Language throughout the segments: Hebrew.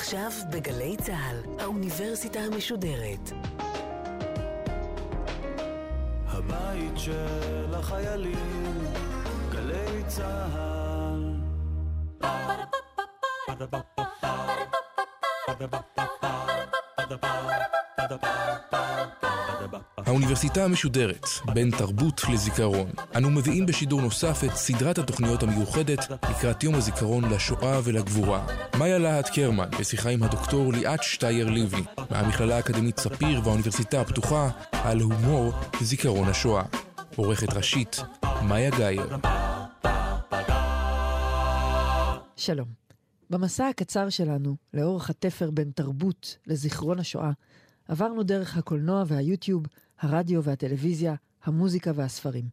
עכשיו בגלי צה"ל, האוניברסיטה המשודרת. הבית של החיילים, גלי צה"ל. האוניברסיטה המשודרת, בין תרבות לזיכרון. אנו מביאים בשידור נוסף את סדרת התוכניות המיוחדת לקראת יום הזיכרון לשואה ולגבורה. מאיה להט קרמן, בשיחה עם הדוקטור ליאת שטייר לבני, מהמכללה האקדמית ספיר והאוניברסיטה הפתוחה, על הומור וזיכרון השואה. עורכת ראשית, מאיה גאייר. שלום. במסע הקצר שלנו, לאורך התפר בין תרבות לזיכרון השואה, עברנו דרך הקולנוע והיוטיוב, הרדיו והטלוויזיה, המוזיקה והספרים.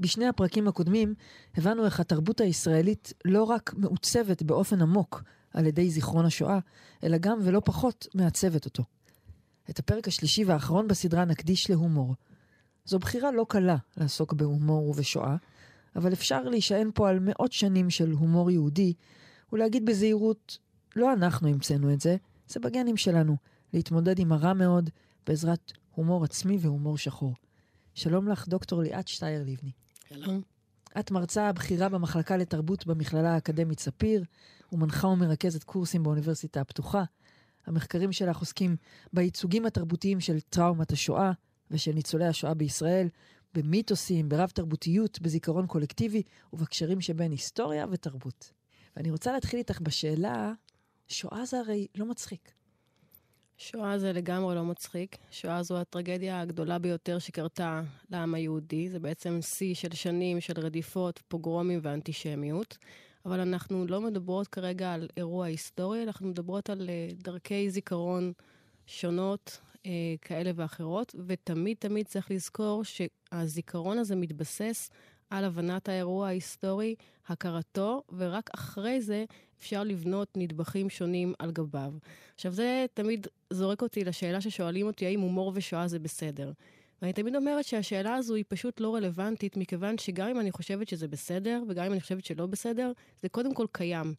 בשני הפרקים הקודמים הבנו איך התרבות הישראלית לא רק מעוצבת באופן עמוק על ידי זיכרון השואה, אלא גם ולא פחות מעצבת אותו. את הפרק השלישי והאחרון בסדרה נקדיש להומור. זו בחירה לא קלה לעסוק בהומור ובשואה, אבל אפשר להישען פה על מאות שנים של הומור יהודי, ולהגיד בזהירות, לא אנחנו המצאנו את זה, זה בגנים שלנו, להתמודד עם הרע מאוד בעזרת הומור עצמי והומור שחור. שלום לך, דוקטור ליאת שטייר לבני. שלום. את מרצה בכירה במחלקה לתרבות במכללה האקדמית ספיר, ומנחה ומרכזת קורסים באוניברסיטה הפתוחה. המחקרים שלך עוסקים בייצוגים התרבותיים של טראומת השואה ושל ניצולי השואה בישראל, במיתוסים, ברב תרבותיות, בזיכרון קולקטיבי ובקשרים שבין היסטוריה ותרבות. ואני רוצה להתחיל איתך בשאלה, שואה זה הרי לא מצחיק. שואה זה לגמרי לא מצחיק. שואה זו הטרגדיה הגדולה ביותר שקרתה לעם היהודי. זה בעצם שיא של שנים של רדיפות, פוגרומים ואנטישמיות. אבל אנחנו לא מדברות כרגע על אירוע היסטורי, אנחנו מדברות על uh, דרכי זיכרון שונות uh, כאלה ואחרות, ותמיד תמיד צריך לזכור שהזיכרון הזה מתבסס על הבנת האירוע ההיסטורי, הכרתו, ורק אחרי זה אפשר לבנות נדבכים שונים על גביו. עכשיו, זה תמיד זורק אותי לשאלה ששואלים אותי, האם הומור ושואה זה בסדר? ואני תמיד אומרת שהשאלה הזו היא פשוט לא רלוונטית, מכיוון שגם אם אני חושבת שזה בסדר, וגם אם אני חושבת שלא בסדר, זה קודם כל קיים.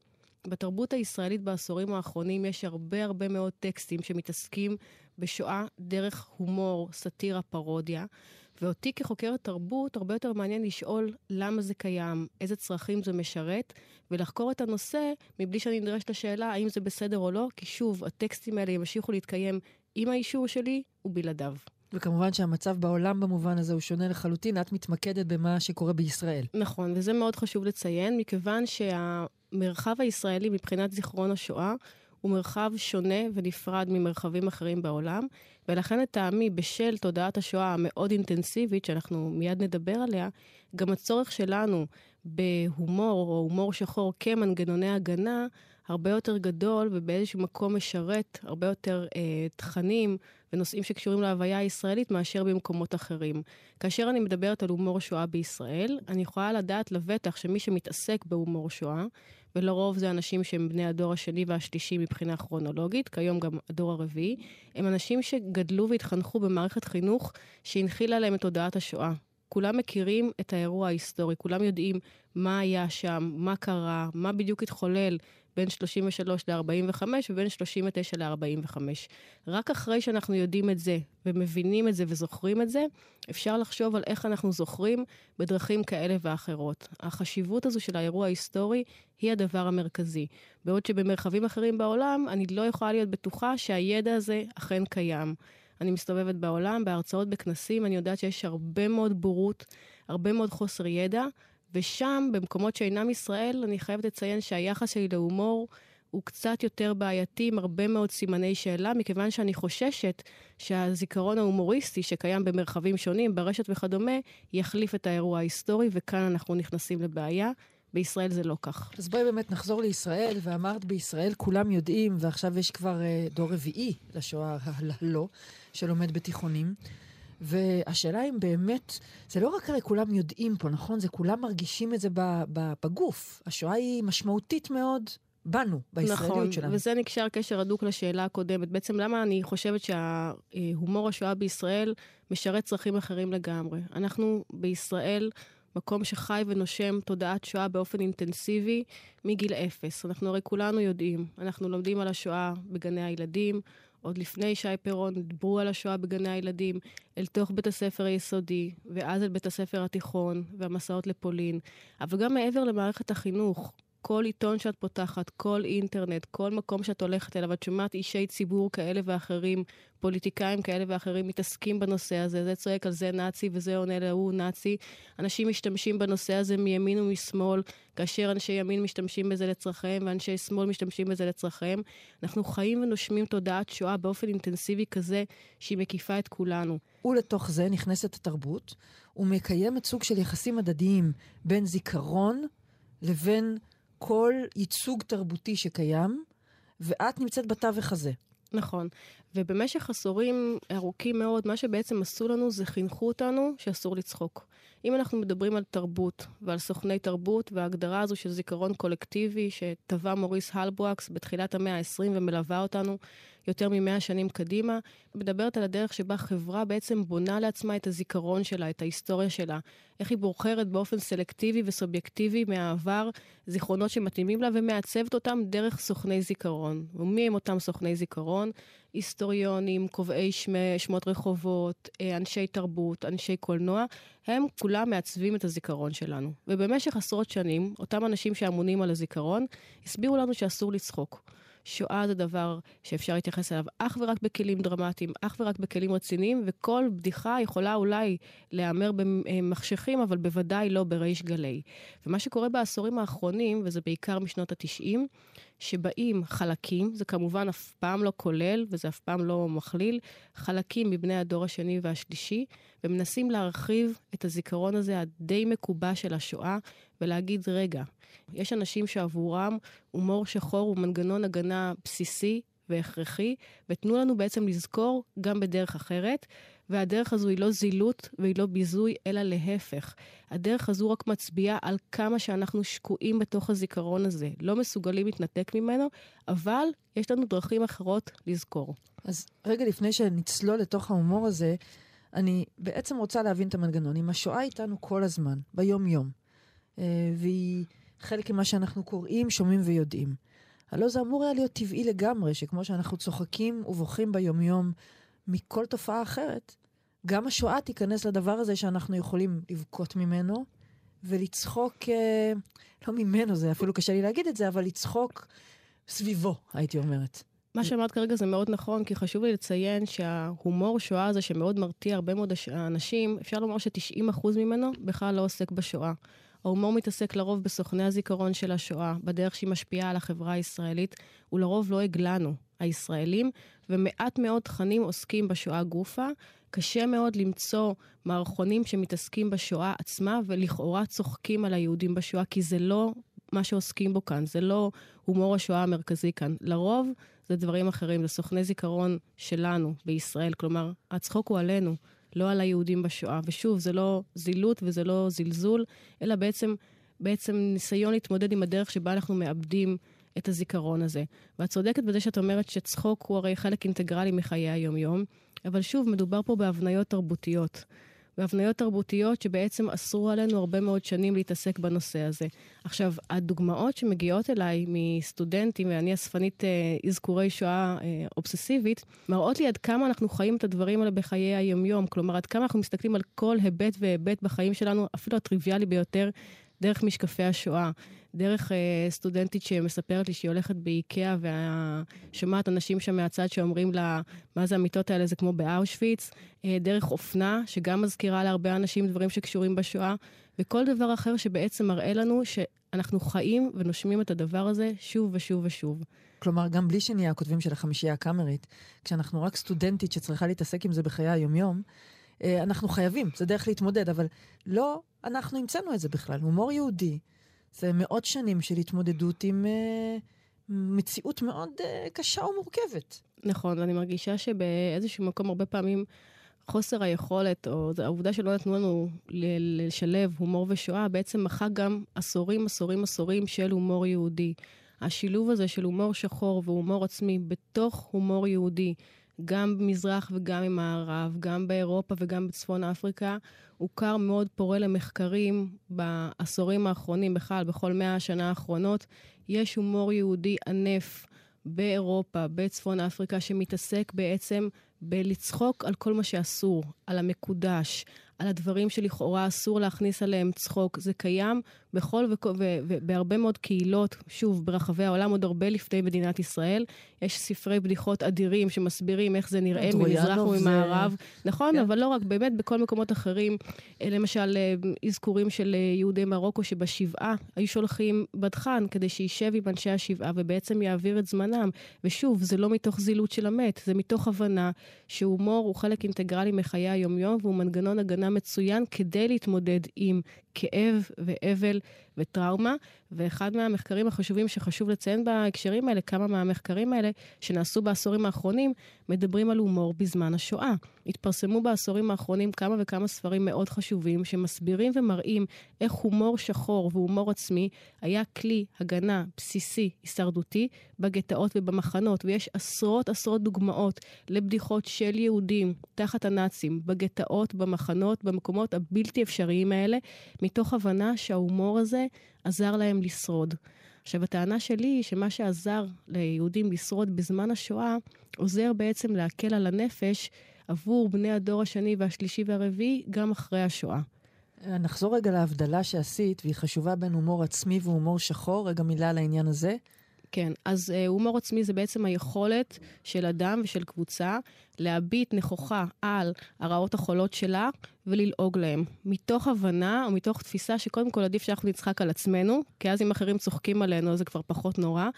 בתרבות הישראלית בעשורים האחרונים יש הרבה הרבה מאוד טקסטים שמתעסקים בשואה דרך הומור, סאטירה, פרודיה. ואותי כחוקרת תרבות, הרבה יותר מעניין לשאול למה זה קיים, איזה צרכים זה משרת, ולחקור את הנושא מבלי שאני נדרשת לשאלה האם זה בסדר או לא, כי שוב, הטקסטים האלה ימשיכו להתקיים עם האישור שלי ובלעדיו. וכמובן שהמצב בעולם במובן הזה הוא שונה לחלוטין, את מתמקדת במה שקורה בישראל. נכון, וזה מאוד חשוב לציין, מכיוון שהמרחב הישראלי מבחינת זיכרון השואה הוא מרחב שונה ונפרד ממרחבים אחרים בעולם, ולכן לטעמי, בשל תודעת השואה המאוד אינטנסיבית, שאנחנו מיד נדבר עליה, גם הצורך שלנו בהומור או הומור שחור כמנגנוני הגנה, הרבה יותר גדול ובאיזשהו מקום משרת הרבה יותר אה, תכנים ונושאים שקשורים להוויה הישראלית מאשר במקומות אחרים. כאשר אני מדברת על הומור שואה בישראל, אני יכולה לדעת לבטח שמי שמתעסק בהומור שואה, ולרוב זה אנשים שהם בני הדור השני והשלישי מבחינה כרונולוגית, כיום גם הדור הרביעי, הם אנשים שגדלו והתחנכו במערכת חינוך שהנחילה להם את תודעת השואה. כולם מכירים את האירוע ההיסטורי, כולם יודעים מה היה שם, מה קרה, מה בדיוק התחולל בין 33 ל-45 ובין 39 ל-45. רק אחרי שאנחנו יודעים את זה ומבינים את זה וזוכרים את זה, אפשר לחשוב על איך אנחנו זוכרים בדרכים כאלה ואחרות. החשיבות הזו של האירוע ההיסטורי היא הדבר המרכזי. בעוד שבמרחבים אחרים בעולם, אני לא יכולה להיות בטוחה שהידע הזה אכן קיים. אני מסתובבת בעולם, בהרצאות, בכנסים, אני יודעת שיש הרבה מאוד בורות, הרבה מאוד חוסר ידע, ושם, במקומות שאינם ישראל, אני חייבת לציין שהיחס שלי להומור הוא קצת יותר בעייתי, עם הרבה מאוד סימני שאלה, מכיוון שאני חוששת שהזיכרון ההומוריסטי שקיים במרחבים שונים, ברשת וכדומה, יחליף את האירוע ההיסטורי, וכאן אנחנו נכנסים לבעיה. בישראל זה לא כך. אז בואי באמת נחזור לישראל, ואמרת בישראל כולם יודעים, ועכשיו יש כבר uh, דור רביעי לשואה הלא, שלומד בתיכונים. והשאלה אם באמת, זה לא רק הרי כולם יודעים פה, נכון? זה כולם מרגישים את זה בגוף. השואה היא משמעותית מאוד בנו, בישראליות נכון, שלנו. נכון, וזה נקשר קשר הדוק לשאלה הקודמת. בעצם למה אני חושבת שההומור השואה בישראל משרת צרכים אחרים לגמרי. אנחנו בישראל מקום שחי ונושם תודעת שואה באופן אינטנסיבי מגיל אפס. אנחנו הרי כולנו יודעים, אנחנו לומדים על השואה בגני הילדים, עוד לפני שי פירון דיברו על השואה בגני הילדים, אל תוך בית הספר היסודי, ואז אל בית הספר התיכון, והמסעות לפולין. אבל גם מעבר למערכת החינוך, כל עיתון שאת פותחת, כל אינטרנט, כל מקום שאת הולכת אליו, את שומעת אישי ציבור כאלה ואחרים, פוליטיקאים כאלה ואחרים מתעסקים בנושא הזה, זה צועק על זה נאצי וזה עונה להוא נאצי. אנשים משתמשים בנושא הזה מימין ומשמאל, כאשר אנשי ימין משתמשים בזה לצרכיהם ואנשי שמאל משתמשים בזה לצרכיהם. אנחנו חיים ונושמים תודעת שואה באופן אינטנסיבי כזה, שהיא מקיפה את כולנו. ולתוך זה נכנסת התרבות, ומקיימת סוג של יחסים הדדיים בין זיכרון לבין כל ייצוג תרבותי שקיים, ואת נמצאת בתווך הזה. נכון. ובמשך עשורים ארוכים מאוד, מה שבעצם עשו לנו זה חינכו אותנו שאסור לצחוק. אם אנחנו מדברים על תרבות ועל סוכני תרבות וההגדרה הזו של זיכרון קולקטיבי שטבע מוריס הלבווקס בתחילת המאה ה-20 ומלווה אותנו יותר ממאה שנים קדימה, מדברת על הדרך שבה חברה בעצם בונה לעצמה את הזיכרון שלה, את ההיסטוריה שלה. איך היא בוחרת באופן סלקטיבי וסובייקטיבי מהעבר זיכרונות שמתאימים לה ומעצבת אותם דרך סוכני זיכרון. ומי הם אותם סוכני זיכרון? היסטוריונים, קובעי שמי, שמות רחובות, אה, אנשי תרבות, אנשי קולנוע, הם כולם מעצבים את הזיכרון שלנו. ובמשך עשרות שנים, אותם אנשים שאמונים על הזיכרון, הסבירו לנו שאסור לצחוק. שואה זה דבר שאפשר להתייחס אליו אך ורק בכלים דרמטיים, אך ורק בכלים רציניים, וכל בדיחה יכולה אולי להיאמר במחשכים, אבל בוודאי לא בריש גלי. ומה שקורה בעשורים האחרונים, וזה בעיקר משנות ה-90, שבאים חלקים, זה כמובן אף פעם לא כולל וזה אף פעם לא מכליל, חלקים מבני הדור השני והשלישי, ומנסים להרחיב את הזיכרון הזה הדי מקובע של השואה, ולהגיד, רגע, יש אנשים שעבורם הומור שחור הוא מנגנון הגנה בסיסי והכרחי, ותנו לנו בעצם לזכור גם בדרך אחרת. והדרך הזו היא לא זילות והיא לא ביזוי, אלא להפך. הדרך הזו רק מצביעה על כמה שאנחנו שקועים בתוך הזיכרון הזה, לא מסוגלים להתנתק ממנו, אבל יש לנו דרכים אחרות לזכור. אז רגע לפני שנצלול לתוך ההומור הזה, אני בעצם רוצה להבין את המנגנון. אם השואה איתנו כל הזמן, ביום-יום, אה, והיא חלק ממה שאנחנו קוראים, שומעים ויודעים. הלא זה אמור היה להיות טבעי לגמרי, שכמו שאנחנו צוחקים ובוכים ביומיום מכל תופעה אחרת, גם השואה תיכנס לדבר הזה שאנחנו יכולים לבכות ממנו ולצחוק, אה, לא ממנו, זה אפילו קשה לי להגיד את זה, אבל לצחוק סביבו, הייתי אומרת. מה שאמרת כרגע זה מאוד נכון, כי חשוב לי לציין שההומור שואה הזה, שמאוד מרתיע הרבה מאוד אנשים, אפשר לומר ש-90% ממנו בכלל לא עוסק בשואה. ההומור מתעסק לרוב בסוכני הזיכרון של השואה, בדרך שהיא משפיעה על החברה הישראלית, הוא לרוב לועג לנו, הישראלים, ומעט מאוד תכנים עוסקים בשואה גופה. קשה מאוד למצוא מערכונים שמתעסקים בשואה עצמה, ולכאורה צוחקים על היהודים בשואה, כי זה לא מה שעוסקים בו כאן, זה לא הומור השואה המרכזי כאן. לרוב זה דברים אחרים, זה סוכני זיכרון שלנו בישראל, כלומר, הצחוק הוא עלינו. לא על היהודים בשואה. ושוב, זה לא זילות וזה לא זלזול, אלא בעצם, בעצם ניסיון להתמודד עם הדרך שבה אנחנו מאבדים את הזיכרון הזה. ואת צודקת בזה שאת אומרת שצחוק הוא הרי חלק אינטגרלי מחיי היום-יום, אבל שוב, מדובר פה בהבניות תרבותיות. והבניות תרבותיות שבעצם אסרו עלינו הרבה מאוד שנים להתעסק בנושא הזה. עכשיו, הדוגמאות שמגיעות אליי מסטודנטים, ואני אספנית אה, אזכורי שואה אה, אובססיבית, מראות לי עד כמה אנחנו חיים את הדברים האלה בחיי היומיום. כלומר, עד כמה אנחנו מסתכלים על כל היבט והיבט בחיים שלנו, אפילו הטריוויאלי ביותר, דרך משקפי השואה. דרך אה, סטודנטית שמספרת לי שהיא הולכת באיקאה ושומעת אנשים שם מהצד שאומרים לה, מה זה המיטות האלה, זה כמו באושוויץ. אה, דרך אופנה, שגם מזכירה להרבה אנשים דברים שקשורים בשואה, וכל דבר אחר שבעצם מראה לנו שאנחנו חיים ונושמים את הדבר הזה שוב ושוב ושוב. כלומר, גם בלי שנהיה הכותבים של החמישייה הקאמרית, כשאנחנו רק סטודנטית שצריכה להתעסק עם זה בחיי היומיום, אנחנו חייבים, זה דרך להתמודד, אבל לא אנחנו המצאנו את זה בכלל. הומור יהודי זה מאות שנים של התמודדות עם uh, מציאות מאוד uh, קשה ומורכבת. נכון, ואני מרגישה שבאיזשהו מקום הרבה פעמים חוסר היכולת, או העובדה שלא נתנו לנו לשלב הומור ושואה, בעצם מחק גם עשורים, עשורים, עשורים של הומור יהודי. השילוב הזה של הומור שחור והומור עצמי בתוך הומור יהודי, גם במזרח וגם במערב, גם באירופה וגם בצפון אפריקה, הוא כר מאוד פורה למחקרים בעשורים האחרונים, בכלל, בכל מאה השנה האחרונות. יש הומור יהודי ענף באירופה, בצפון אפריקה, שמתעסק בעצם בלצחוק על כל מה שאסור, על המקודש, על הדברים שלכאורה אסור להכניס עליהם צחוק. זה קיים בכל ובהרבה מאוד קהילות, שוב, ברחבי העולם, עוד הרבה לפני מדינת ישראל. יש ספרי בדיחות אדירים שמסבירים איך זה נראה ממזרח וממערב. ו... נכון, כן. אבל לא רק, באמת בכל מקומות אחרים. אה, למשל, אה, אזכורים של אה, יהודי מרוקו שבשבעה היו שולחים בדחן כדי שישב עם אנשי השבעה ובעצם יעביר את זמנם. ושוב, זה לא מתוך זילות של המת, זה מתוך הבנה שהומור הוא חלק אינטגרלי מחיי היומיום והוא מנגנון הגנה מצוין כדי להתמודד עם כאב ואבל וטראומה. ואחד מהמחקרים החשובים שחשוב לציין בהקשרים האלה, כמה מהמחקרים האלה שנעשו בעשורים האחרונים, מדברים על הומור בזמן השואה. התפרסמו בעשורים האחרונים כמה וכמה ספרים מאוד חשובים שמסבירים ומראים איך הומור שחור והומור עצמי היה כלי הגנה בסיסי, הישרדותי, בגטאות ובמחנות. ויש עשרות עשרות דוגמאות לבדיחות של יהודים תחת הנאצים, בגטאות, במחנות, במקומות הבלתי אפשריים האלה, מתוך הבנה שההומור הזה עזר להם לשרוד. עכשיו, הטענה שלי היא שמה שעזר ליהודים לשרוד בזמן השואה, עוזר בעצם להקל על הנפש עבור בני הדור השני והשלישי והרביעי, גם אחרי השואה. נחזור רגע להבדלה שעשית, והיא חשובה בין הומור עצמי והומור שחור. רגע מילה על העניין הזה. כן, אז uh, הומור עצמי זה בעצם היכולת של אדם ושל קבוצה להביט נכוחה על הרעות החולות שלה וללעוג להם. מתוך הבנה או מתוך תפיסה שקודם כל עדיף שאנחנו נצחק על עצמנו, כי אז אם אחרים צוחקים עלינו זה כבר פחות נורא.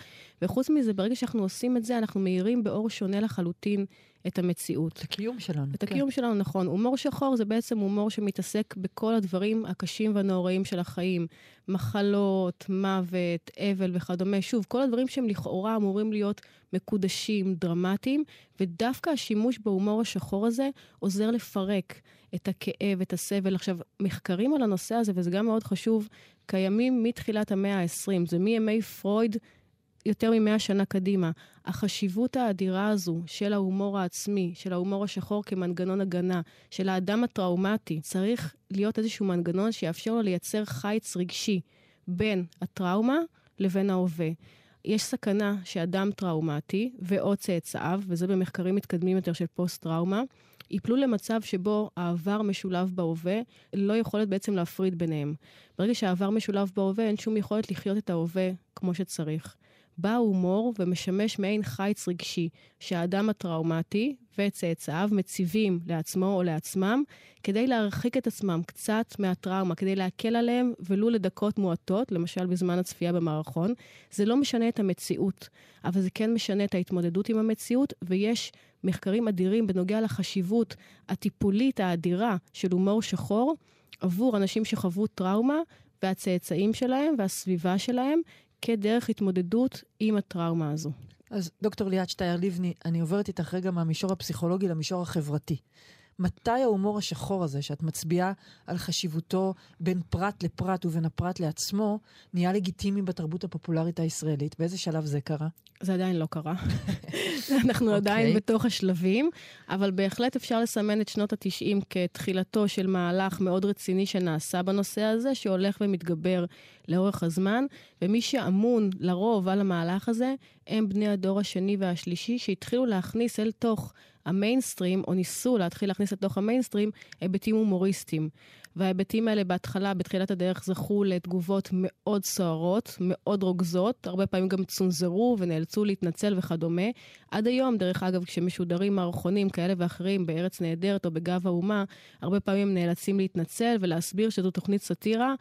וחוץ מזה, ברגע שאנחנו עושים את זה, אנחנו מאירים באור שונה לחלוטין את המציאות. את הקיום שלנו. את כן. הקיום שלנו, נכון. הומור שחור זה בעצם הומור שמתעסק בכל הדברים הקשים והנוראים של החיים. מחלות, מוות, אבל וכדומה. שוב, כל הדברים שהם לכאורה אמורים להיות מקודשים, דרמטיים, ודווקא השימוש בהומור השחור הזה עוזר לפרק את הכאב, את הסבל. עכשיו, מחקרים על הנושא הזה, וזה גם מאוד חשוב, קיימים מתחילת המאה ה-20. זה מימי פרויד יותר ממאה שנה קדימה. החשיבות האדירה הזו של ההומור העצמי, של ההומור השחור כמנגנון הגנה, של האדם הטראומטי, צריך להיות איזשהו מנגנון שיאפשר לו לייצר חיץ רגשי בין הטראומה לבין ההווה. יש סכנה שאדם טראומטי ואו צאצאיו, וזה במחקרים מתקדמים יותר של פוסט-טראומה, ייפלו למצב שבו העבר משולב בהווה, לא יכולת בעצם להפריד ביניהם. ברגע שהעבר משולב בהווה, אין שום יכולת לחיות את ההווה כמו שצריך. בא ההומור ומשמש מעין חיץ רגשי שהאדם הטראומטי וצאצאיו מציבים לעצמו או לעצמם כדי להרחיק את עצמם קצת מהטראומה, כדי להקל עליהם ולו לדקות מועטות, למשל בזמן הצפייה במערכון. זה לא משנה את המציאות, אבל זה כן משנה את ההתמודדות עם המציאות, ויש מחקרים אדירים בנוגע לחשיבות הטיפולית האדירה של הומור שחור עבור אנשים שחוו טראומה והצאצאים שלהם והסביבה שלהם, כדרך התמודדות עם הטראומה הזו. אז דוקטור ליאת שטייר לבני, אני עוברת איתך רגע מהמישור הפסיכולוגי למישור החברתי. מתי ההומור השחור הזה, שאת מצביעה על חשיבותו בין פרט לפרט ובין הפרט לעצמו, נהיה לגיטימי בתרבות הפופולרית הישראלית? באיזה שלב זה קרה? זה עדיין לא קרה. אנחנו okay. עדיין אוקיי. בתוך השלבים, אבל בהחלט אפשר לסמן את שנות ה-90 כתחילתו של מהלך מאוד רציני שנעשה בנושא הזה, שהולך ומתגבר לאורך הזמן, ומי שאמון לרוב על המהלך הזה, הם בני הדור השני והשלישי, שהתחילו להכניס אל תוך המיינסטרים, או ניסו להתחיל להכניס לתוך המיינסטרים, היבטים הומוריסטיים. וההיבטים האלה בהתחלה, בתחילת הדרך, זכו לתגובות מאוד סוערות, מאוד רוגזות, הרבה פעמים גם צונזרו ונאלצו להתנצל וכדומה. עד היום, דרך אגב, כשמשודרים מערכונים כאלה ואחרים בארץ נהדרת או בגב האומה, הרבה פעמים נאלצים להתנצל ולהסביר שזו תוכנית סאטירה.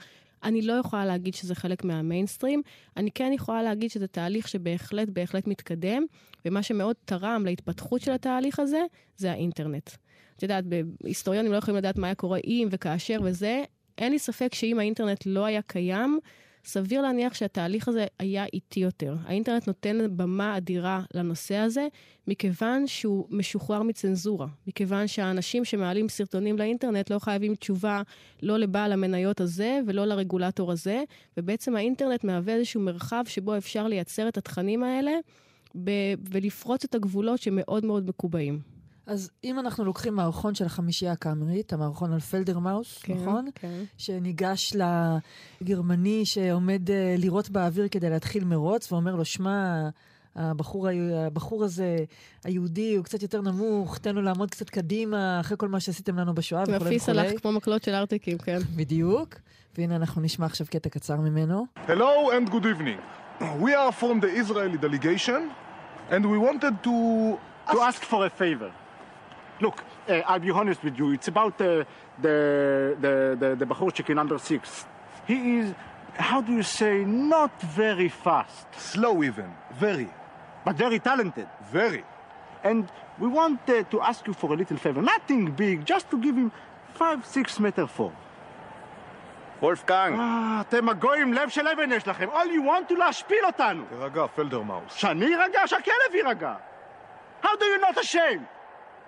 אני לא יכולה להגיד שזה חלק מהמיינסטרים, אני כן יכולה להגיד שזה תהליך שבהחלט בהחלט מתקדם, ומה שמאוד תרם להתפתחות של התהליך הזה, זה האינטרנט. את יודעת, היסטוריונים לא יכולים לדעת מה היה קורה אם וכאשר וזה, אין לי ספק שאם האינטרנט לא היה קיים, סביר להניח שהתהליך הזה היה איטי יותר. האינטרנט נותן במה אדירה לנושא הזה, מכיוון שהוא משוחרר מצנזורה. מכיוון שהאנשים שמעלים סרטונים לאינטרנט לא חייבים תשובה לא לבעל המניות הזה ולא לרגולטור הזה, ובעצם האינטרנט מהווה איזשהו מרחב שבו אפשר לייצר את התכנים האלה. ב- ולפרוץ את הגבולות שמאוד מאוד מקובעים. אז אם אנחנו לוקחים מערכון של החמישייה הקאמרית, המערכון על פלדרמאוס, כן, נכון? כן. שניגש לגרמני שעומד אה, לירות באוויר כדי להתחיל מרוץ, ואומר לו, שמע, הבחור, הבחור הזה, היהודי, הוא קצת יותר נמוך, תן לו לעמוד קצת קדימה, אחרי כל מה שעשיתם לנו בשואה וכולי וכולי. מפיס הלך כמו מקלות של ארטיקים, כן. בדיוק. והנה אנחנו נשמע עכשיו קטע קצר ממנו. Hello and good evening. We are from the Israeli delegation, and we wanted to... To ask for a favor. Look, uh, I'll be honest with you. It's about uh, the the the the Bahorchik number six. He is, how do you say, not very fast, Slow even. Very. but very talented. Very. And we want uh, to ask you for a little favor. Nothing big, just to give him five, six meter four. וולפגנג. אה, אתם הגויים, לב של אבן יש לכם. All you want to להשפיל אותנו. תירגע, פלדרמאוס. שאני יירגע, שהכלב יירגע. How do you not ashamed?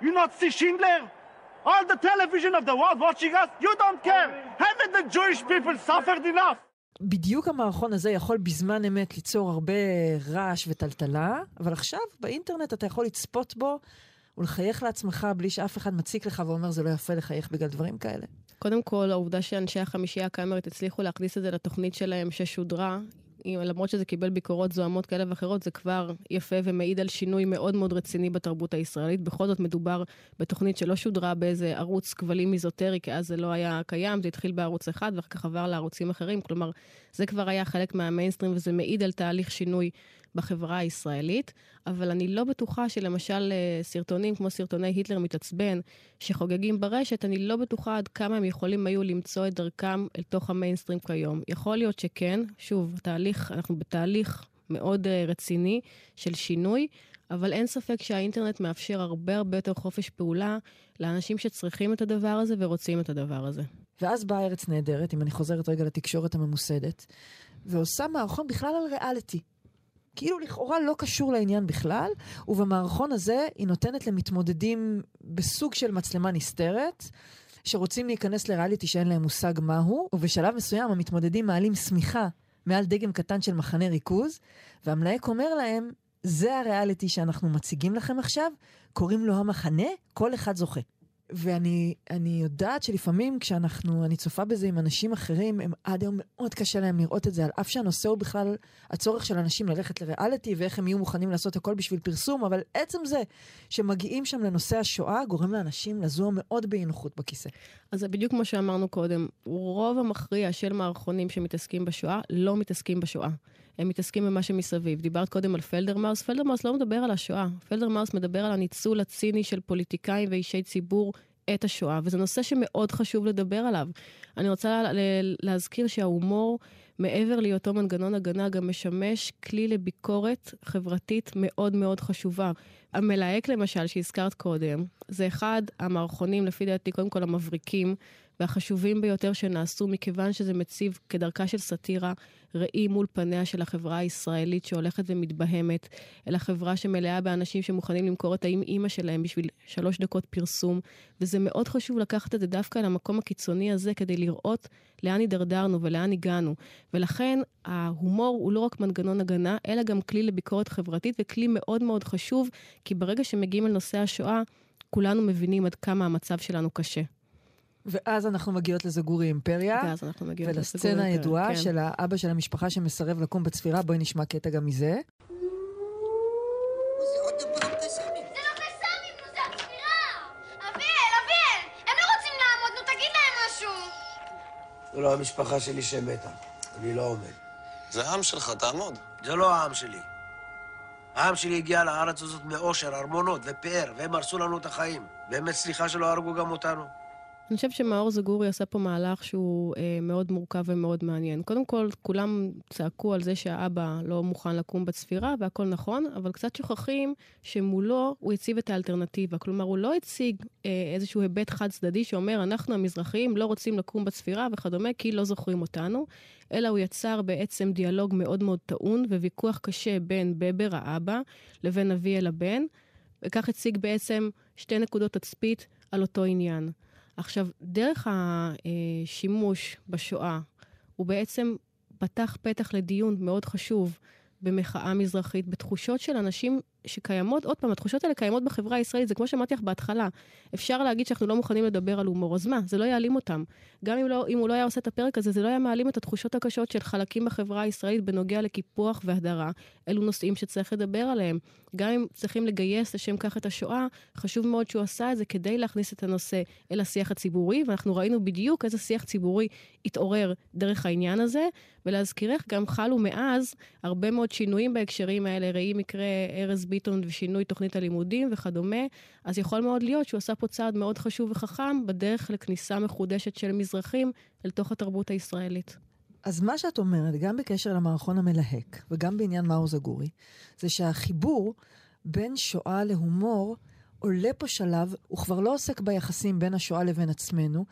You not see Schindler? All the television of the world watching us? You don't care. Haven't the Jewish people suffered enough? בדיוק המערכון הזה יכול בזמן אמת ליצור הרבה רעש וטלטלה, אבל עכשיו באינטרנט אתה יכול לצפות בו ולחייך לעצמך בלי שאף אחד מציק לך ואומר זה לא יפה לחייך בגלל דברים כאלה. קודם כל, העובדה שאנשי החמישייה הקאמרית הצליחו להכניס את זה לתוכנית שלהם ששודרה, למרות שזה קיבל ביקורות זוהמות כאלה ואחרות, זה כבר יפה ומעיד על שינוי מאוד מאוד רציני בתרבות הישראלית. בכל זאת מדובר בתוכנית שלא שודרה באיזה ערוץ כבלים איזוטרי, כי אז זה לא היה קיים, זה התחיל בערוץ אחד ואחר כך עבר לערוצים אחרים. כלומר, זה כבר היה חלק מהמיינסטרים וזה מעיד על תהליך שינוי בחברה הישראלית. אבל אני לא בטוחה שלמשל אה, סרטונים כמו סרטוני היטלר מתעצבן, שחוגגים ברשת, אני לא בטוחה עד כמה הם יכולים היו למצוא את דרכם אל תוך המיינסטרים כיום. יכול להיות שכן, שוב, תהליך, אנחנו בתהליך מאוד uh, רציני של שינוי, אבל אין ספק שהאינטרנט מאפשר הרבה הרבה יותר חופש פעולה לאנשים שצריכים את הדבר הזה ורוצים את הדבר הזה. ואז באה ארץ נהדרת, אם אני חוזרת רגע לתקשורת הממוסדת, ועושה מערכון בכלל על ריאליטי. כאילו לכאורה לא קשור לעניין בכלל, ובמערכון הזה היא נותנת למתמודדים בסוג של מצלמה נסתרת, שרוצים להיכנס לריאליטי שאין להם מושג מהו, ובשלב מסוים המתמודדים מעלים שמיכה מעל דגם קטן של מחנה ריכוז, והמלהק אומר להם, זה הריאליטי שאנחנו מציגים לכם עכשיו, קוראים לו המחנה, כל אחד זוכה. ואני אני יודעת שלפעמים כשאנחנו, אני צופה בזה עם אנשים אחרים, הם עד היום מאוד קשה להם לראות את זה, על אף שהנושא הוא בכלל הצורך של אנשים ללכת לריאליטי ואיך הם יהיו מוכנים לעשות הכל בשביל פרסום, אבל עצם זה שמגיעים שם לנושא השואה, גורם לאנשים לזוע מאוד באי נוחות בכיסא. אז זה בדיוק כמו שאמרנו קודם, רוב המכריע של מערכונים שמתעסקים בשואה לא מתעסקים בשואה. הם מתעסקים במה שמסביב. דיברת קודם על פלדרמאוס, פלדרמאוס לא מדבר על השואה. פלדרמאוס מדבר על הניצול הציני של פוליטיקאים ואישי ציבור את השואה, וזה נושא שמאוד חשוב לדבר עליו. אני רוצה לה- לה- להזכיר שההומור, מעבר להיותו מנגנון הגנה, גם משמש כלי לביקורת חברתית מאוד מאוד חשובה. המלהק למשל, שהזכרת קודם, זה אחד המערכונים, לפי דעתי, קודם כל המבריקים והחשובים ביותר שנעשו, מכיוון שזה מציב כדרכה של סאטירה ראי מול פניה של החברה הישראלית שהולכת ומתבהמת, אלא חברה שמלאה באנשים שמוכנים למכור את האם אימא שלהם בשביל שלוש דקות פרסום, וזה מאוד חשוב לקחת את זה דווקא למקום הקיצוני הזה כדי לראות לאן הידרדרנו ולאן הגענו. ולכן ההומור הוא לא רק מנגנון הגנה, אלא גם כלי לביקורת חברתית וכלי מאוד מאוד חשוב, כי ברגע שמגיעים אל נושא השואה, כולנו מבינים עד כמה המצב שלנו קשה. ואז אנחנו מגיעות לזגורי אימפריה, ואז אנחנו מגיעים ולסצנה הידועה כן. של האבא של המשפחה שמסרב לקום בצפירה, בואי נשמע קטע גם מזה. זה לא לא לא המשפחה שלי שמתה. אני לא עומד. זה העם שלך, תעמוד. זה לא העם שלי. העם שלי הגיע לארץ הזאת מאושר, ארמונות ופאר, והם הרסו לנו את החיים. באמת סליחה שלא הרגו גם אותנו. אני חושבת שמאור זגורי עשה פה מהלך שהוא אה, מאוד מורכב ומאוד מעניין. קודם כל, כולם צעקו על זה שהאבא לא מוכן לקום בצפירה, והכל נכון, אבל קצת שוכחים שמולו הוא הציב את האלטרנטיבה. כלומר, הוא לא הציג אה, איזשהו היבט חד צדדי שאומר, אנחנו המזרחים לא רוצים לקום בצפירה וכדומה, כי לא זוכרים אותנו, אלא הוא יצר בעצם דיאלוג מאוד מאוד טעון וויכוח קשה בין בבר האבא לבין אביאל הבן, וכך הציג בעצם שתי נקודות תצפית על אותו עניין. עכשיו, דרך השימוש בשואה, הוא בעצם פתח פתח לדיון מאוד חשוב במחאה מזרחית, בתחושות של אנשים שקיימות, עוד פעם, התחושות האלה קיימות בחברה הישראלית, זה כמו שאמרתי לך בהתחלה. אפשר להגיד שאנחנו לא מוכנים לדבר על הומור, אז מה? זה לא יעלים אותם. גם אם, לא, אם הוא לא היה עושה את הפרק הזה, זה לא היה מעלים את התחושות הקשות של חלקים בחברה הישראלית בנוגע לקיפוח והדרה. אלו נושאים שצריך לדבר עליהם. גם אם צריכים לגייס לשם כך את השואה, חשוב מאוד שהוא עשה את זה כדי להכניס את הנושא אל השיח הציבורי, ואנחנו ראינו בדיוק איזה שיח ציבורי התעורר דרך העניין הזה. ולהזכירך, גם חלו מאז הרבה מאוד שינויים בהקשרים האלה, ראי מקרה ארז ביטון ושינוי תוכנית הלימודים וכדומה, אז יכול מאוד להיות שהוא עשה פה צעד מאוד חשוב וחכם בדרך לכניסה מחודשת של מזרחים אל תוך התרבות הישראלית. אז מה שאת אומרת, גם בקשר למערכון המלהק וגם בעניין מאור זגורי, זה שהחיבור בין שואה להומור עולה פה שלב, הוא כבר לא עוסק ביחסים בין השואה לבין עצמנו,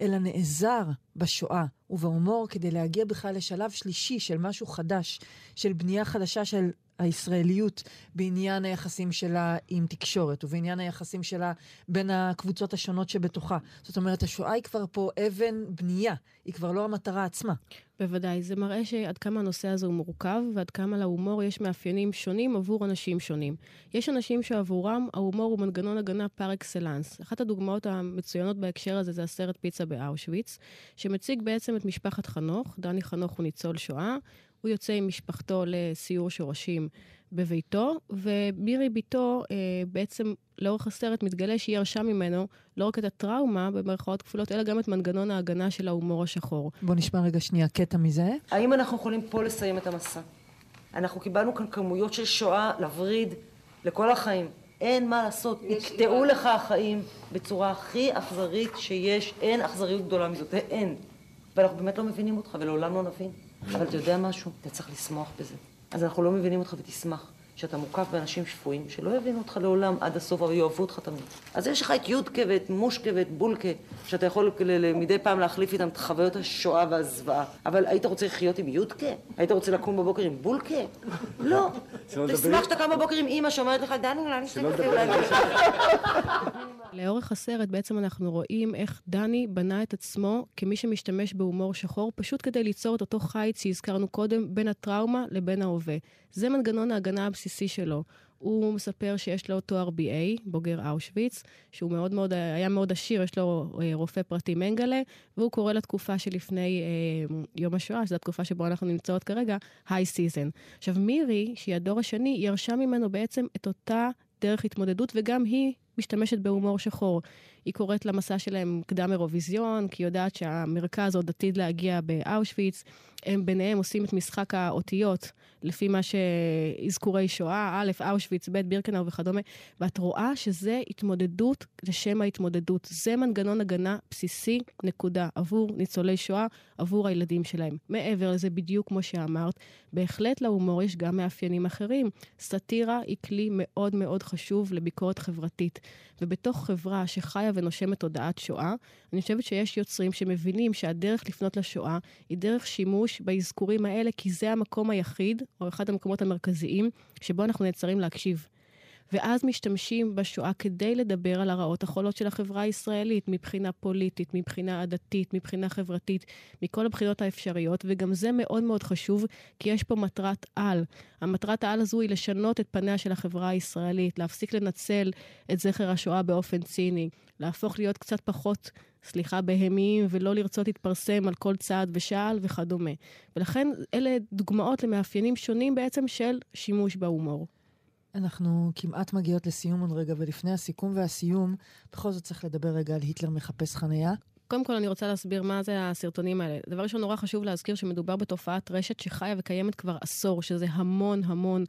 אלא נעזר בשואה ובהומור כדי להגיע בכלל לשלב שלישי של משהו חדש, של בנייה חדשה של הישראליות בעניין היחסים שלה עם תקשורת, ובעניין היחסים שלה בין הקבוצות השונות שבתוכה. זאת אומרת, השואה היא כבר פה אבן בנייה, היא כבר לא המטרה עצמה. בוודאי, זה מראה שעד כמה הנושא הזה הוא מורכב, ועד כמה להומור יש מאפיינים שונים עבור אנשים שונים. יש אנשים שעבורם ההומור הוא מנגנון הגנה פר אקסלנס. אחת הדוגמאות המצוינות בהקשר הזה זה הסרט פיצה באושוויץ, שמציג בעצם את משפחת חנוך. דני חנוך הוא ניצול שואה, הוא יוצא עם משפחתו לסיור שורשים בביתו, ומירי ביתו אה, בעצם לאורך הסרט מתגלה שהיא ירשה ממנו לא רק את הטראומה, במרכאות כפולות, אלא גם את מנגנון ההגנה של ההומור השחור. בוא נשמע רגע שנייה קטע מזה. האם אנחנו יכולים פה לסיים את המסע? אנחנו קיבלנו כאן כמויות של שואה לווריד לכל החיים. אין מה לעשות, יקטעו לך החיים בצורה הכי אכזרית שיש, אין אכזריות גדולה מזאת, אין. ואנחנו באמת לא מבינים אותך ולעולם לא נבין. אבל אתה יודע משהו? אתה צריך לשמוח בזה. אז אנחנו לא מבינים אותך ותשמח. שאתה מוקף באנשים שפויים, שלא יבינו אותך לעולם עד הסוף, אבל יאהבו אותך תמיד. אז יש לך את יודקה ואת מושקה ואת בולקה, שאתה יכול מדי פעם להחליף איתם את חוויות השואה והזוועה. אבל היית רוצה לחיות עם יודקה? היית רוצה לקום בבוקר עם בולקה? לא. תשמח שאתה קם בבוקר עם אימא שאומרת לך, דני, אולי נשתה לאורך הסרט בעצם אנחנו רואים איך דני בנה את עצמו כמי שמשתמש בהומור שחור, פשוט כדי ליצור את אותו חיץ שהזכרנו קודם בין הטראומה לבין ההווה. זה מנגנון ההגנה הבסיסי שלו. הוא מספר שיש לו תואר BA, בוגר אושוויץ, שהוא מאוד מאוד, היה מאוד עשיר, יש לו אה, רופא פרטי מנגלה, והוא קורא לתקופה שלפני אה, יום השואה, שזו התקופה שבו אנחנו נמצאות כרגע, high season. עכשיו, מירי, שהיא הדור השני, ירשה ממנו בעצם את אותה דרך התמודדות, וגם היא משתמשת בהומור שחור. היא קוראת למסע שלהם קדם אירוויזיון, כי היא יודעת שהמרכז עוד עתיד להגיע באושוויץ. הם ביניהם עושים את משחק האותיות, לפי מה שאזכורי שואה, א', אושוויץ, ב', בירקנאו וכדומה, ואת רואה שזה התמודדות לשם ההתמודדות. זה מנגנון הגנה בסיסי, נקודה, עבור ניצולי שואה, עבור הילדים שלהם. מעבר לזה, בדיוק כמו שאמרת, בהחלט להומור יש גם מאפיינים אחרים. סאטירה היא כלי מאוד מאוד חשוב לביקורת חברתית. ובתוך חברה שחיה ונושמת תודעת שואה, אני חושבת שיש יוצרים שמבינים שהדרך לפנות לשואה היא דרך שימוש באזכורים האלה, כי זה המקום היחיד, או אחד המקומות המרכזיים, שבו אנחנו נעצרים להקשיב. ואז משתמשים בשואה כדי לדבר על הרעות החולות של החברה הישראלית, מבחינה פוליטית, מבחינה עדתית, מבחינה חברתית, מכל הבחינות האפשריות, וגם זה מאוד מאוד חשוב, כי יש פה מטרת על. המטרת העל הזו היא לשנות את פניה של החברה הישראלית, להפסיק לנצל את זכר השואה באופן ציני, להפוך להיות קצת פחות סליחה, בהמיים, ולא לרצות להתפרסם על כל צעד ושעל וכדומה. ולכן אלה דוגמאות למאפיינים שונים בעצם של שימוש בהומור. אנחנו כמעט מגיעות לסיום עוד רגע, ולפני הסיכום והסיום, בכל זאת צריך לדבר רגע על היטלר מחפש חניה. קודם כל אני רוצה להסביר מה זה הסרטונים האלה. דבר ראשון, נורא חשוב להזכיר שמדובר בתופעת רשת שחיה וקיימת כבר עשור, שזה המון המון.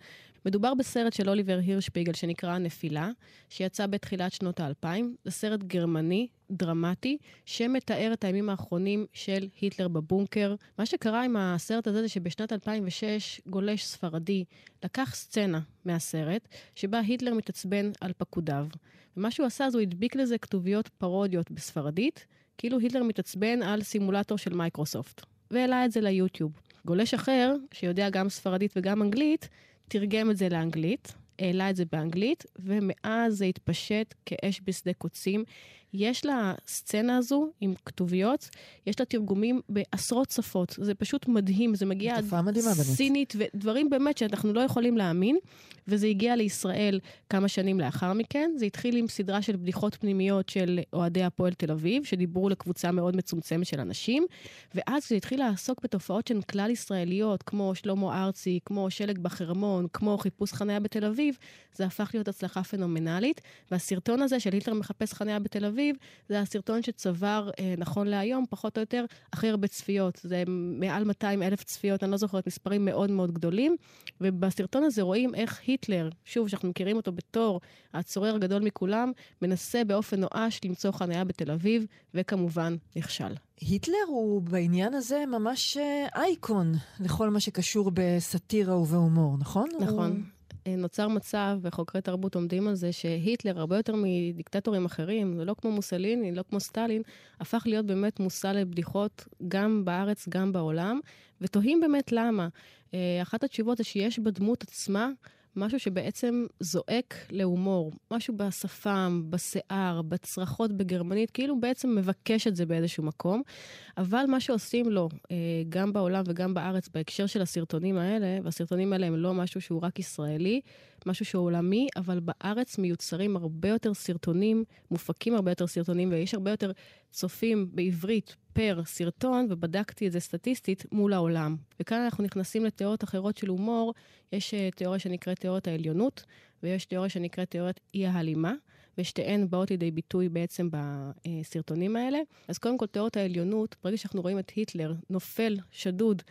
מדובר בסרט של אוליבר הירשפיגל שנקרא נפילה, שיצא בתחילת שנות האלפיים. זה סרט גרמני, דרמטי, שמתאר את הימים האחרונים של היטלר בבונקר. מה שקרה עם הסרט הזה זה שבשנת 2006 גולש ספרדי לקח סצנה מהסרט, שבה היטלר מתעצבן על פקודיו. ומה שהוא עשה זה הוא הדביק לזה כתוביות פרודיות בספרדית, כאילו היטלר מתעצבן על סימולטור של מייקרוסופט, והעלה את זה ליוטיוב. גולש אחר, שיודע גם ספרדית וגם אנגלית, תרגם את זה לאנגלית, העלה את זה באנגלית, ומאז זה התפשט כאש בשדה קוצים. יש לסצנה הזו עם כתוביות, יש לה תרגומים בעשרות שפות. זה פשוט מדהים, זה מגיע עד. סינית, ודברים באמת שאנחנו לא יכולים להאמין. וזה הגיע לישראל כמה שנים לאחר מכן. זה התחיל עם סדרה של בדיחות פנימיות של אוהדי הפועל תל אביב, שדיברו לקבוצה מאוד מצומצמת של אנשים, ואז זה התחיל לעסוק בתופעות שהן כלל ישראליות, כמו שלמה ארצי, כמו שלג בחרמון, כמו חיפוש חניה בתל אביב, זה הפך להיות הצלחה פנומנלית. והסרטון הזה של היטלר מחפש חניה בתל אביב, זה הסרטון שצבר, אה, נכון להיום, פחות או יותר, הכי הרבה צפיות. זה מעל 200 אלף צפיות, אני לא זוכרת, מספרים מאוד מאוד גדולים. ובסרטון הזה רואים איך היטלר, שוב, שאנחנו מכירים אותו בתור הצורר הגדול מכולם, מנסה באופן נואש למצוא חניה בתל אביב, וכמובן, נכשל. היטלר הוא בעניין הזה ממש אה, אייקון לכל מה שקשור בסאטירה ובהומור, נכון? נכון. הוא... נוצר מצב, וחוקרי תרבות עומדים על זה, שהיטלר, הרבה יותר מדיקטטורים אחרים, לא כמו מוסליני, לא כמו סטלין, הפך להיות באמת מושא לבדיחות גם בארץ, גם בעולם, ותוהים באמת למה. אה, אחת התשובות זה שיש בדמות עצמה משהו שבעצם זועק להומור, משהו בשפם, בשיער, בצרחות בגרמנית, כאילו בעצם מבקש את זה באיזשהו מקום. אבל מה שעושים לו, אה, גם בעולם וגם בארץ, בהקשר של הסרטונים האלה, והסרטונים האלה הם לא משהו שהוא רק ישראלי, משהו שהוא עולמי, אבל בארץ מיוצרים הרבה יותר סרטונים, מופקים הרבה יותר סרטונים, ויש הרבה יותר צופים בעברית פר סרטון, ובדקתי את זה סטטיסטית מול העולם. וכאן אנחנו נכנסים לתיאוריות אחרות של הומור. יש uh, תיאוריה שנקראת תיאוריית העליונות, ויש תיאוריה שנקראת תיאוריית אי ההלימה, ושתיהן באות לידי ביטוי בעצם בסרטונים האלה. אז קודם כל, תיאוריית העליונות, ברגע שאנחנו רואים את היטלר נופל, שדוד,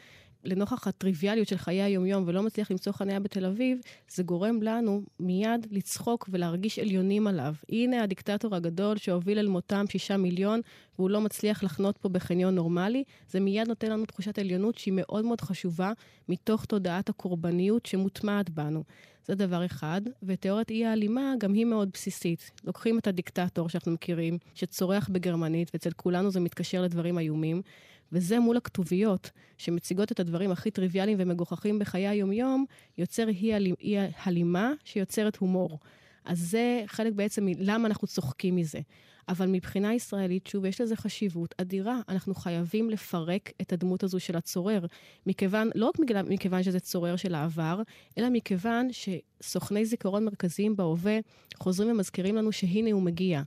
לנוכח הטריוויאליות של חיי היומיום ולא מצליח למצוא חניה בתל אביב, זה גורם לנו מיד לצחוק ולהרגיש עליונים עליו. הנה הדיקטטור הגדול שהוביל אל מותם שישה מיליון, והוא לא מצליח לחנות פה בחניון נורמלי. זה מיד נותן לנו תחושת עליונות שהיא מאוד מאוד חשובה, מתוך תודעת הקורבניות שמוטמעת בנו. זה דבר אחד, ותיאוריית אי ההלימה גם היא מאוד בסיסית. לוקחים את הדיקטטור שאנחנו מכירים, שצורח בגרמנית, ואצל כולנו זה מתקשר לדברים איומים, וזה מול הכתוביות, שמציגות את הדברים הכי טריוויאליים ומגוחכים בחיי היומיום, יוצר אי הלימה שיוצרת הומור. אז זה חלק בעצם מלמה אנחנו צוחקים מזה. אבל מבחינה ישראלית, שוב, יש לזה חשיבות אדירה. אנחנו חייבים לפרק את הדמות הזו של הצורר. מכיוון, לא רק מכיוון, שזה צורר של העבר, אלא מכיוון שסוכני זיכרון מרכזיים בהווה חוזרים ומזכירים לנו שהנה הוא מגיע.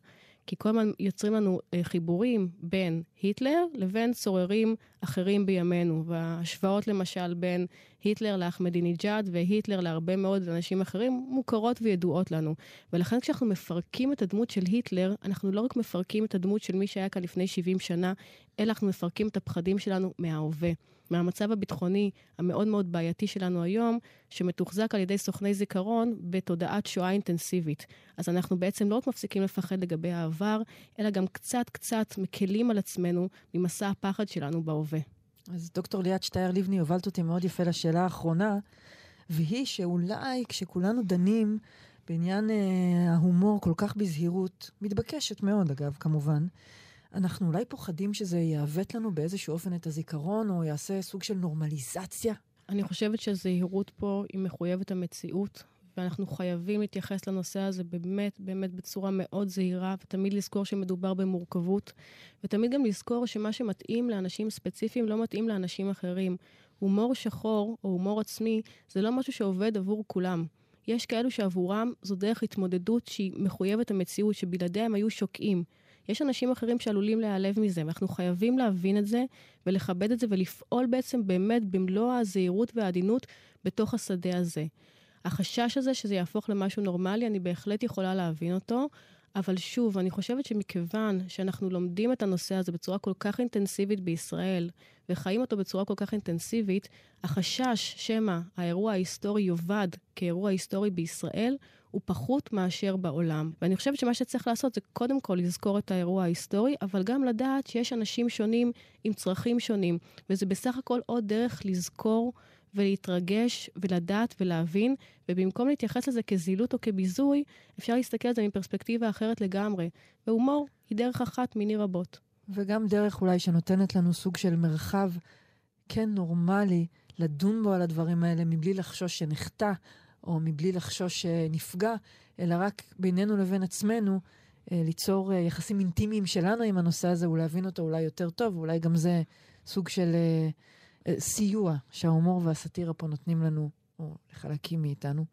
כי כל הזמן יוצרים לנו אה, חיבורים בין היטלר לבין צוררים אחרים בימינו. וההשוואות למשל בין היטלר לאחמדינג'אד והיטלר להרבה מאוד אנשים אחרים מוכרות וידועות לנו. ולכן כשאנחנו מפרקים את הדמות של היטלר, אנחנו לא רק מפרקים את הדמות של מי שהיה כאן לפני 70 שנה, אלא אנחנו מפרקים את הפחדים שלנו מההווה. מהמצב הביטחוני המאוד מאוד בעייתי שלנו היום, שמתוחזק על ידי סוכני זיכרון בתודעת שואה אינטנסיבית. אז אנחנו בעצם לא רק מפסיקים לפחד לגבי העבר, אלא גם קצת קצת מקלים על עצמנו ממסע הפחד שלנו בהווה. אז דוקטור ליאת שטייר לבני הובלת אותי מאוד יפה לשאלה האחרונה, והיא שאולי כשכולנו דנים בעניין אה, ההומור כל כך בזהירות, מתבקשת מאוד אגב, כמובן, אנחנו אולי פוחדים שזה יעוות לנו באיזשהו אופן את הזיכרון, או יעשה סוג של נורמליזציה? אני חושבת שהזהירות פה היא מחויבת המציאות, ואנחנו חייבים להתייחס לנושא הזה באמת, באמת בצורה מאוד זהירה, ותמיד לזכור שמדובר במורכבות, ותמיד גם לזכור שמה שמתאים לאנשים ספציפיים לא מתאים לאנשים אחרים. הומור שחור או הומור עצמי זה לא משהו שעובד עבור כולם. יש כאלו שעבורם זו דרך התמודדות שהיא מחויבת המציאות, שבלעדיה הם היו שוקעים. יש אנשים אחרים שעלולים להיעלב מזה, ואנחנו חייבים להבין את זה ולכבד את זה ולפעול בעצם באמת במלוא הזהירות והעדינות בתוך השדה הזה. החשש הזה שזה יהפוך למשהו נורמלי, אני בהחלט יכולה להבין אותו, אבל שוב, אני חושבת שמכיוון שאנחנו לומדים את הנושא הזה בצורה כל כך אינטנסיבית בישראל, וחיים אותו בצורה כל כך אינטנסיבית, החשש שמא האירוע ההיסטורי יאבד כאירוע היסטורי בישראל, הוא פחות מאשר בעולם. ואני חושבת שמה שצריך לעשות זה קודם כל לזכור את האירוע ההיסטורי, אבל גם לדעת שיש אנשים שונים עם צרכים שונים, וזה בסך הכל עוד דרך לזכור ולהתרגש ולדעת ולהבין, ובמקום להתייחס לזה כזילות או כביזוי, אפשר להסתכל על זה מפרספקטיבה אחרת לגמרי. והומור היא דרך אחת מיני רבות. וגם דרך אולי שנותנת לנו סוג של מרחב כן נורמלי לדון בו על הדברים האלה מבלי לחשוש שנחטא, או מבלי לחשוש שנפגע, אלא רק בינינו לבין עצמנו, אה, ליצור אה, יחסים אינטימיים שלנו עם הנושא הזה ולהבין אותו אולי יותר טוב, אולי גם זה סוג של אה, אה, סיוע שההומור והסאטירה פה נותנים לנו, או לחלקים מאיתנו.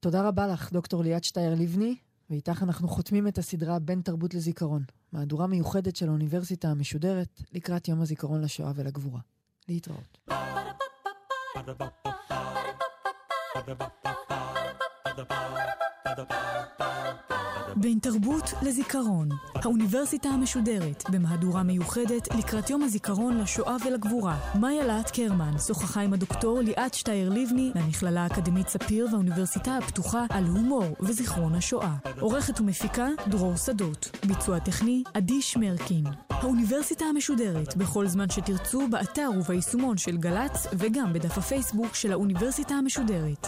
תודה רבה לך, דוקטור ליאת שטייר לבני, ואיתך אנחנו חותמים את הסדרה בין תרבות לזיכרון, מהדורה מיוחדת של האוניברסיטה המשודרת לקראת יום הזיכרון לשואה ולגבורה. להתראות. בין תרבות לזיכרון, האוניברסיטה המשודרת במהדורה מיוחדת לקראת יום הזיכרון לשואה ולגבורה. מאיה להט קרמן שוחחה עם הדוקטור ליאת שטייר לבני מהמכללה האקדמית ספיר והאוניברסיטה הפתוחה על הומור וזיכרון השואה. עורכת ומפיקה דרור שדות. ביצוע טכני עדי שמרקין. האוניברסיטה המשודרת בכל זמן שתרצו באתר וביישומון של גל"צ וגם בדף הפייסבוק של האוניברסיטה המשודרת.